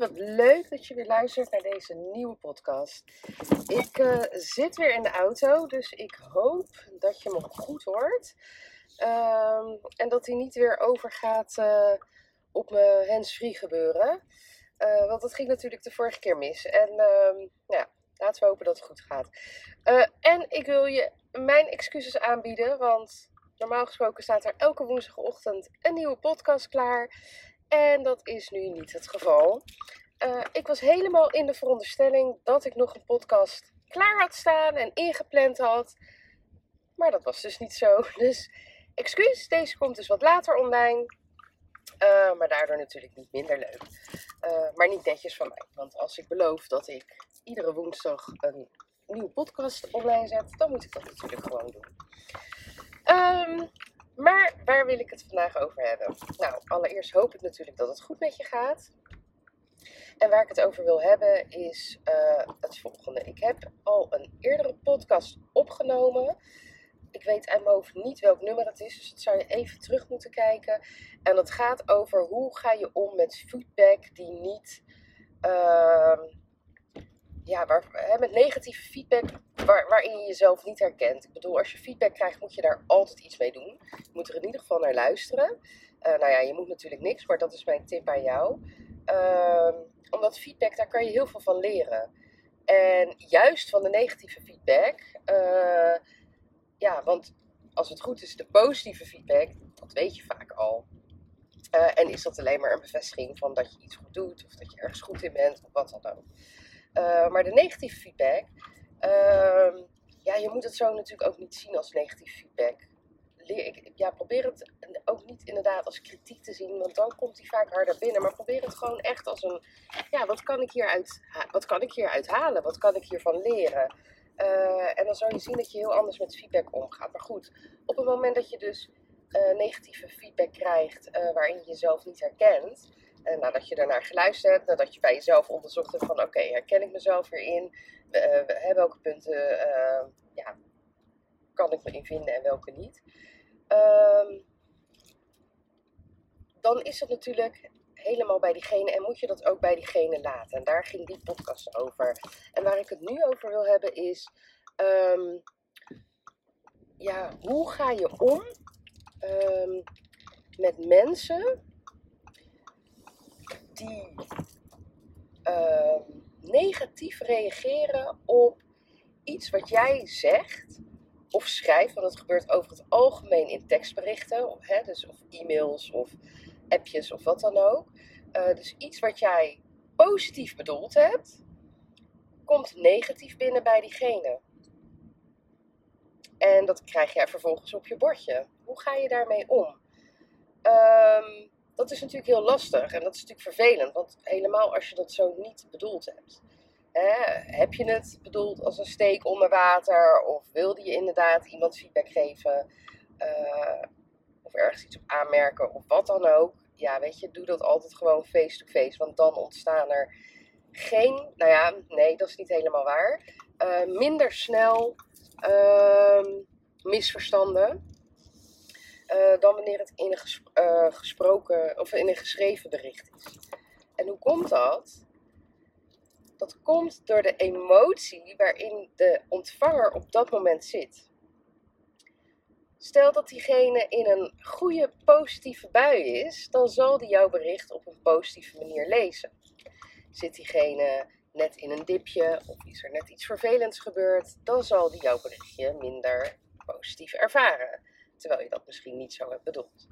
Wat leuk dat je weer luistert naar deze nieuwe podcast. Ik uh, zit weer in de auto, dus ik hoop dat je me goed hoort. Um, en dat hij niet weer overgaat uh, op mijn hands-free gebeuren. Uh, want dat ging natuurlijk de vorige keer mis. En uh, ja, laten we hopen dat het goed gaat. en ik wil je mijn excuses aanbieden, want normaal gesproken staat er elke woensdagochtend een nieuwe podcast klaar. En dat is nu niet het geval. Uh, ik was helemaal in de veronderstelling dat ik nog een podcast klaar had staan en ingepland had. Maar dat was dus niet zo. Dus excuus, deze komt dus wat later online. Uh, maar daardoor natuurlijk niet minder leuk. Uh, maar niet netjes van mij. Want als ik beloof dat ik iedere woensdag een nieuwe podcast online zet, dan moet ik dat natuurlijk gewoon doen. Um, maar waar wil ik het vandaag over hebben? Nou, allereerst hoop ik natuurlijk dat het goed met je gaat. En waar ik het over wil hebben is uh, het volgende. Ik heb al een eerdere podcast opgenomen. Ik weet uit mijn hoofd niet welk nummer het is, dus dat zou je even terug moeten kijken. En dat gaat over hoe ga je om met feedback die niet. Uh, ja, hè, met negatieve feedback waar, waarin je jezelf niet herkent. Ik bedoel, als je feedback krijgt, moet je daar altijd iets mee doen. Je moet er in ieder geval naar luisteren. Uh, nou ja, je moet natuurlijk niks, maar dat is mijn tip aan jou. Uh, omdat feedback, daar kan je heel veel van leren. En juist van de negatieve feedback, uh, ja, want als het goed is, de positieve feedback, dat weet je vaak al. Uh, en is dat alleen maar een bevestiging van dat je iets goed doet, of dat je ergens goed in bent, of wat dan ook. Uh, maar de negatieve feedback, uh, ja, je moet het zo natuurlijk ook niet zien als negatieve feedback. Leer, ik, ja, probeer het ook niet inderdaad als kritiek te zien, want dan komt die vaak harder binnen. Maar probeer het gewoon echt als een, ja, wat kan ik hieruit, wat kan ik hieruit halen? Wat kan ik hiervan leren? Uh, en dan zal je zien dat je heel anders met feedback omgaat. Maar goed, op het moment dat je dus uh, negatieve feedback krijgt waarin je jezelf niet herkent, en nadat je daarnaar geluisterd hebt, nadat je bij jezelf onderzocht hebt van oké, herken ik mezelf hierin? Uh, welke punten uh, ja, kan ik me in vinden en welke niet? Um, dan is het natuurlijk helemaal bij diegene en moet je dat ook bij diegene laten. En daar ging die podcast over. En waar ik het nu over wil hebben is, um, ja, hoe ga je om met mensen die uh, negatief reageren op iets wat jij zegt of schrijft, want het gebeurt over het algemeen in tekstberichten, of, hè, dus, of e-mails of appjes of wat dan ook. Uh, dus iets wat jij positief bedoeld hebt, komt negatief binnen bij diegene. En dat krijg jij vervolgens op je bordje. Hoe ga je daarmee om? Um, dat is natuurlijk heel lastig en dat is natuurlijk vervelend, want helemaal als je dat zo niet bedoeld hebt. Heb je het bedoeld als een steek onder water of wilde je inderdaad iemand feedback geven uh, of ergens iets op aanmerken of wat dan ook? Ja, weet je, doe dat altijd gewoon face-to-face, -face, want dan ontstaan er geen, nou ja, nee, dat is niet helemaal waar, uh, minder snel uh, misverstanden. Uh, dan wanneer het in een uh, gesproken of in een geschreven bericht is. En hoe komt dat? Dat komt door de emotie waarin de ontvanger op dat moment zit. Stel dat diegene in een goede, positieve bui is, dan zal die jouw bericht op een positieve manier lezen. Zit diegene net in een dipje of is er net iets vervelends gebeurd, dan zal die jouw berichtje minder positief ervaren terwijl je dat misschien niet zo hebt bedoeld.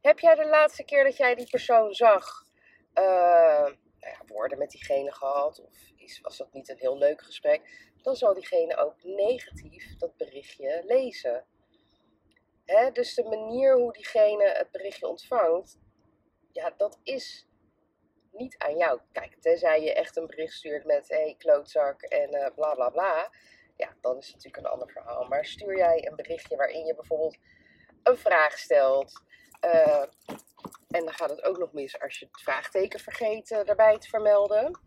Heb jij de laatste keer dat jij die persoon zag, uh, nou ja, woorden met diegene gehad, of is, was dat niet een heel leuk gesprek, dan zal diegene ook negatief dat berichtje lezen. Hè? Dus de manier hoe diegene het berichtje ontvangt, ja, dat is niet aan jou. Kijk, tenzij je echt een bericht stuurt met hé, hey, klootzak en uh, bla bla bla ja, dan is het natuurlijk een ander verhaal. Maar stuur jij een berichtje waarin je bijvoorbeeld een vraag stelt. Uh, en dan gaat het ook nog mis als je het vraagteken vergeet uh, daarbij te vermelden.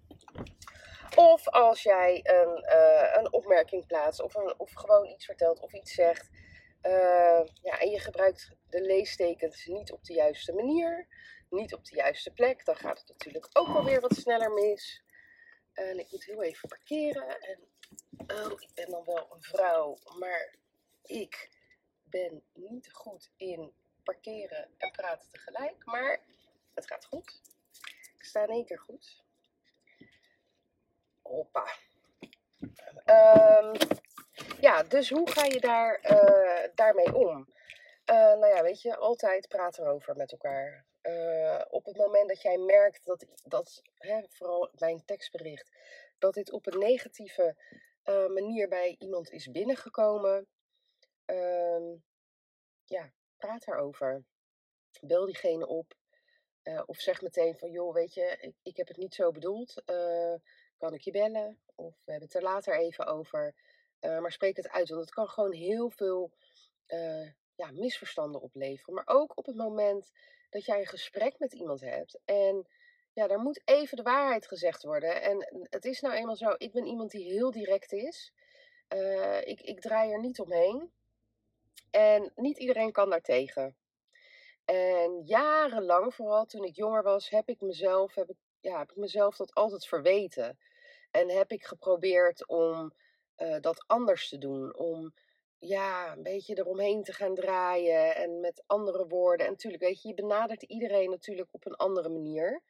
Of als jij een, uh, een opmerking plaatst of, een, of gewoon iets vertelt of iets zegt. ja, en je gebruikt de leestekens niet op de juiste manier, niet op de juiste plek. Dan gaat het natuurlijk ook alweer wat sneller mis. En ik moet heel even parkeren. En oh, ik ben dan wel een vrouw, maar ik ben niet goed in parkeren en praten tegelijk. Maar het gaat goed. Ik sta in één keer goed. Hoppa. Um, ja, dus hoe ga je daar, uh, daarmee om? Uh, nou ja, weet je, altijd praten erover met elkaar. Uh, op het moment dat jij merkt dat, dat hè, vooral mijn tekstbericht, dat dit op een negatieve manier bij iemand is binnengekomen, uh, ja, praat erover. Bel diegene op. Uh, of zeg meteen van, joh, weet je, ik, ik heb het niet zo bedoeld. Uh, kan ik je bellen? Of we hebben het er later even over. Uh, maar spreek het uit, want het kan gewoon heel veel ja, misverstanden opleveren. Maar ook op het moment dat jij een gesprek met iemand hebt. En ja, daar moet even de waarheid gezegd worden. En het is nou eenmaal zo, ik ben iemand die heel direct is. ik, ik draai er niet omheen. En niet iedereen kan daar tegen. En jarenlang, vooral toen ik jonger was, heb ik mezelf, heb ik, ja, heb ik mezelf dat altijd verweten. En heb ik geprobeerd om uh, dat anders te doen. Om ja, een beetje eromheen te gaan draaien en met andere woorden. En natuurlijk, weet je, je benadert iedereen natuurlijk op een andere manier.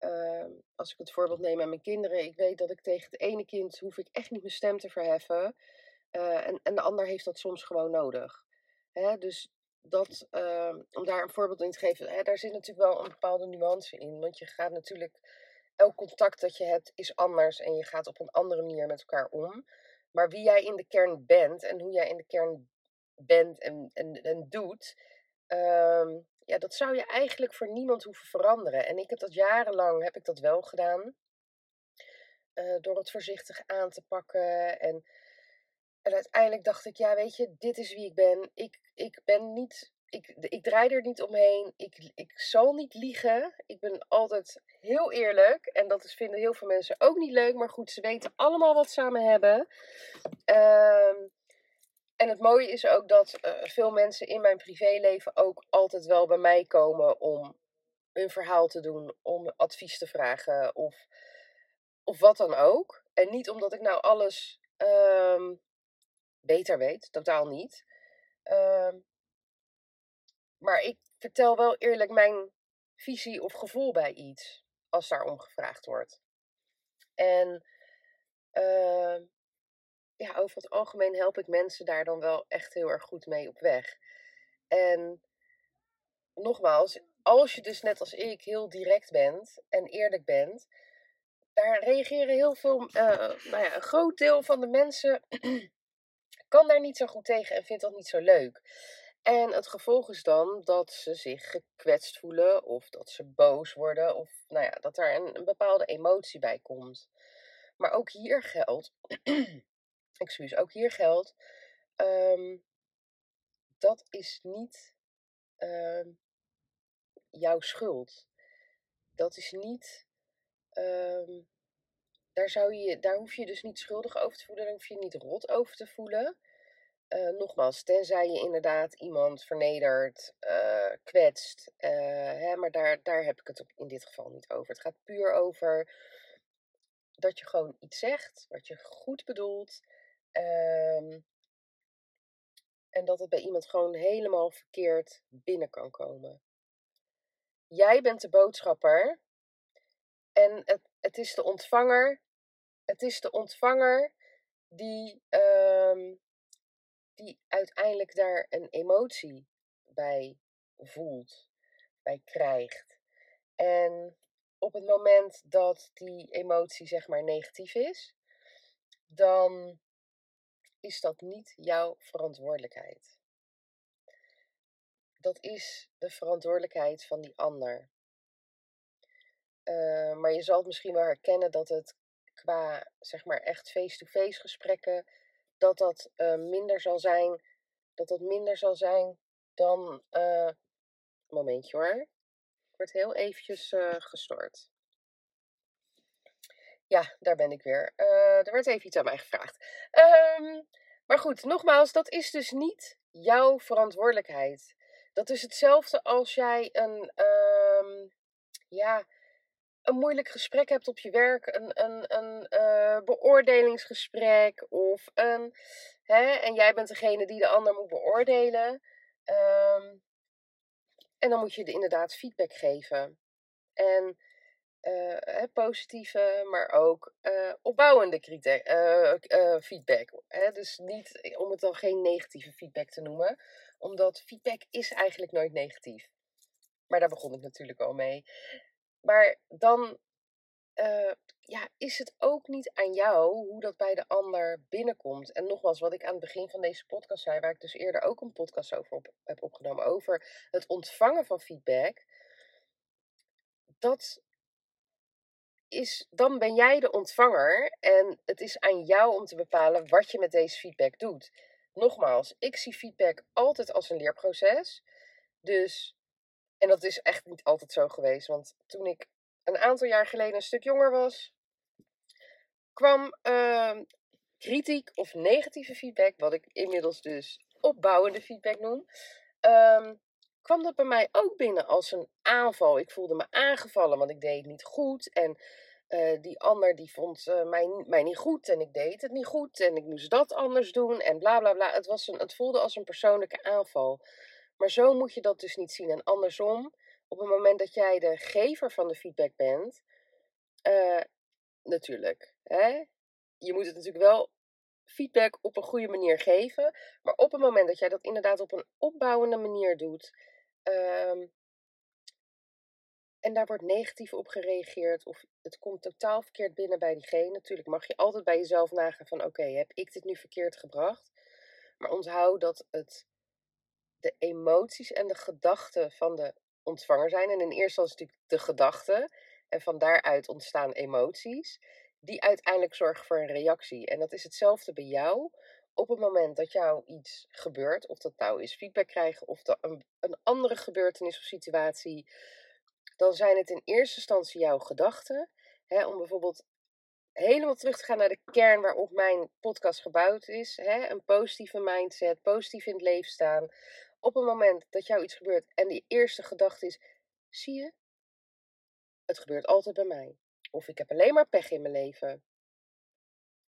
Uh, als ik het voorbeeld neem aan mijn kinderen, ik weet dat ik tegen het ene kind hoef ik echt niet mijn stem te verheffen. Uh, en, en de ander heeft dat soms gewoon nodig. Hè? Dus dat, uh, om daar een voorbeeld in te geven, hè, daar zit natuurlijk wel een bepaalde nuance in. Want je gaat natuurlijk, elk contact dat je hebt is anders en je gaat op een andere manier met elkaar om. Maar wie jij in de kern bent en hoe jij in de kern bent en, en, en doet, um, ja, dat zou je eigenlijk voor niemand hoeven veranderen. En ik heb dat jarenlang, heb ik dat wel gedaan. Uh, door het voorzichtig aan te pakken en en uiteindelijk dacht ik, ja, weet je, dit is wie ik ben. Ik, ik ben niet, ik, ik draai er niet omheen. Ik, ik zal niet liegen. Ik ben altijd heel eerlijk. En dat is, vinden heel veel mensen ook niet leuk. Maar goed, ze weten allemaal wat ze samen hebben. Um, en het mooie is ook dat uh, veel mensen in mijn privéleven ook altijd wel bij mij komen om hun verhaal te doen, om advies te vragen of, of wat dan ook. En niet omdat ik nou alles um, beter weet, totaal niet. Uh, maar ik vertel wel eerlijk mijn visie of gevoel bij iets, als daarom gevraagd wordt. En uh, ja, over het algemeen help ik mensen daar dan wel echt heel erg goed mee op weg. En nogmaals, als je dus net als ik heel direct bent en eerlijk bent, daar reageren heel veel, uh, nou ja, een groot deel van de mensen kan daar niet zo goed tegen en vindt dat niet zo leuk. En het gevolg is dan dat ze zich gekwetst voelen of dat ze boos worden of nou ja, dat er een, bepaalde emotie bij komt. Maar ook hier geldt, excuus, ook hier geldt, um, dat is niet um, jouw schuld. Dat is niet um, daar, zou je, daar hoef je dus niet schuldig over te voelen, daar hoef je niet rot over te voelen. Uh, nogmaals, tenzij je inderdaad iemand vernedert, uh, kwetst. Uh, hè, maar daar, daar heb ik het in dit geval niet over. Het gaat puur over dat je gewoon iets zegt wat je goed bedoelt. Um, en dat het bij iemand gewoon helemaal verkeerd binnen kan komen. Jij bent de boodschapper. En het, het is de ontvanger het is de ontvanger die, um, die uiteindelijk daar een emotie bij voelt, bij krijgt. En op het moment dat die emotie zeg maar negatief is, dan is dat niet jouw verantwoordelijkheid. Dat is de verantwoordelijkheid van die ander. Uh, maar je zal het misschien wel herkennen dat het qua zeg maar echt face-to-face gesprekken dat dat eh, minder zal zijn. Dat dat minder zal zijn dan. Uh, momentje hoor. Ik word heel eventjes uh, gestoord. Ja, daar ben ik weer. er werd even iets aan mij gevraagd. Um, maar goed, nogmaals, dat is dus niet jouw verantwoordelijkheid. Dat is hetzelfde als jij een, um, ja, een moeilijk gesprek hebt op je werk, een, een, een uh, beoordelingsgesprek of een, hè, en jij bent degene die de ander moet beoordelen. Um, en dan moet je inderdaad feedback geven. En uh, positieve, maar ook uh, opbouwende uh, feedback. Hè? Dus niet om het dan geen negatieve feedback te noemen, omdat feedback is eigenlijk nooit negatief. Maar daar begon ik natuurlijk al mee. Maar dan ja, is het ook niet aan jou hoe dat bij de ander binnenkomt. En nogmaals, wat ik aan het begin van deze podcast zei, waar ik dus eerder ook een podcast over op, heb opgenomen, over het ontvangen van feedback. Dat is, dan ben jij de ontvanger en het is aan jou om te bepalen wat je met deze feedback doet. Nogmaals, ik zie feedback altijd als een leerproces. Dus, en dat is echt niet altijd zo geweest, want toen ik een aantal jaar geleden een stuk jonger was, kwam uh, kritiek of negatieve feedback, wat ik inmiddels dus opbouwende feedback noem, uh, kwam dat bij mij ook binnen als een aanval. Ik voelde me aangevallen, want ik deed het niet goed. En uh, die ander die vond uh, mij, mij niet goed en ik deed het niet goed en ik moest dat anders doen en bla bla bla. Het, was een, het voelde als een persoonlijke aanval. Maar zo moet je dat dus niet zien. En andersom, op het moment dat jij de gever van de feedback bent, uh, natuurlijk, hè, je moet het natuurlijk wel feedback op een goede manier geven. Maar op het moment dat jij dat inderdaad op een opbouwende manier doet, Um, en daar wordt negatief op gereageerd of het komt totaal verkeerd binnen bij diegene. Natuurlijk mag je altijd bij jezelf nagaan van oké, heb ik dit nu verkeerd gebracht? Maar onthoud dat het de emoties en de gedachten van de ontvanger zijn. En in eerste instantie natuurlijk de gedachten. En van daaruit ontstaan emoties. Die uiteindelijk zorgen voor een reactie. En dat is hetzelfde bij jou op het moment dat jou iets gebeurt, of dat nou is feedback krijgen of dat een, een andere gebeurtenis of situatie, dan zijn het in eerste instantie jouw gedachten. Hè, om bijvoorbeeld helemaal terug te gaan naar de kern waarop mijn podcast gebouwd is. Hè, een positieve mindset, positief in het leven staan. Op het moment dat jou iets gebeurt en die eerste gedachte is: zie je, het gebeurt altijd bij mij. Of ik heb alleen maar pech in mijn leven.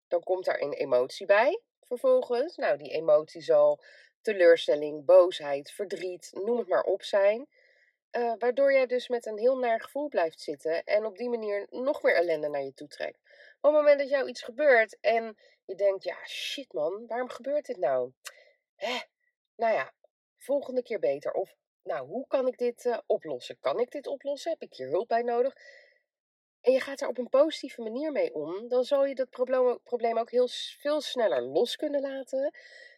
Dan komt daar een emotie bij vervolgens. Nou, die emotie zal teleurstelling, boosheid, verdriet, noem het maar op zijn. Uh, waardoor jij dus met een heel naar gevoel blijft zitten en op die manier nog meer ellende naar je toe trekt. Op het moment dat jou iets gebeurt en je denkt, ja shit man, waarom gebeurt dit nou? Hè? Nou ja, volgende keer beter. Of, nou, hoe kan ik dit uh, oplossen? Kan ik dit oplossen? Heb ik hier hulp bij nodig? en je gaat er op een positieve manier mee om, dan zal je dat probleem ook heel veel sneller los kunnen laten.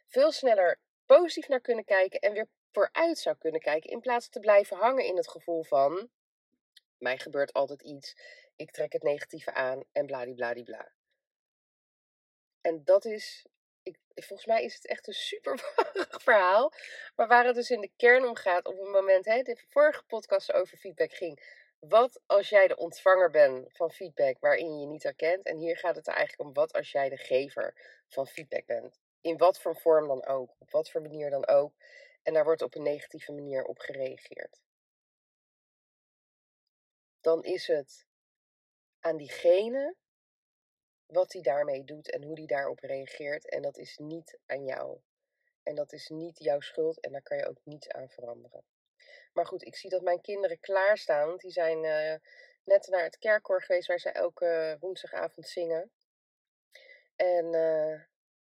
Veel sneller positief naar kunnen kijken en weer vooruit zou kunnen kijken. In plaats te blijven hangen in het gevoel van: mij gebeurt altijd iets, ik trek het negatieve aan en bladibladibla. En dat is, ik, volgens mij is het echt een super verhaal. Maar waar het dus in de kern om gaat, op het moment, hè, de vorige podcast over feedback ging wat als jij de ontvanger bent van feedback waarin je je niet herkent? En hier gaat het er eigenlijk om wat als jij de gever van feedback bent. In wat voor vorm dan ook, op wat voor manier dan ook. En daar wordt op een negatieve manier op gereageerd. Dan is het aan diegene wat hij daarmee doet en hoe hij daarop reageert. En dat is niet aan jou. En dat is niet jouw schuld en daar kan je ook niets aan veranderen. Maar goed, ik zie dat mijn kinderen klaarstaan. Die zijn uh, net naar het kerkkoor geweest waar zij elke woensdagavond zingen. En uh,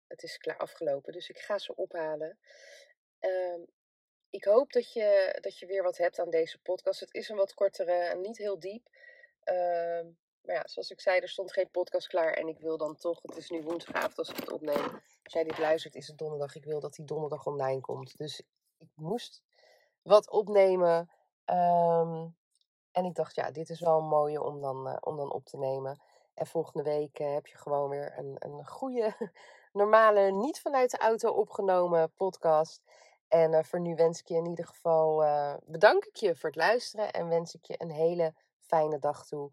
het is klaar afgelopen, dus ik ga ze ophalen. Uh, ik hoop dat je, dat je weer wat hebt aan deze podcast. Het is een wat kortere en niet heel diep. Maar ja, zoals ik zei, er stond geen podcast klaar. En ik wil dan toch, het is nu woensdagavond als ik het opneem. Als jij dit luistert, is het donderdag. Ik wil dat die donderdag online komt. Dus ik moest wat opnemen. Ehm, en ik dacht, ja, dit is wel een mooie om dan, uh, om dan op te nemen. En volgende week uh, heb je gewoon weer een, een goede normale, niet vanuit de auto opgenomen podcast. En uh, voor nu wens ik je in ieder geval, bedank ik je voor het luisteren en wens ik je een hele fijne dag toe.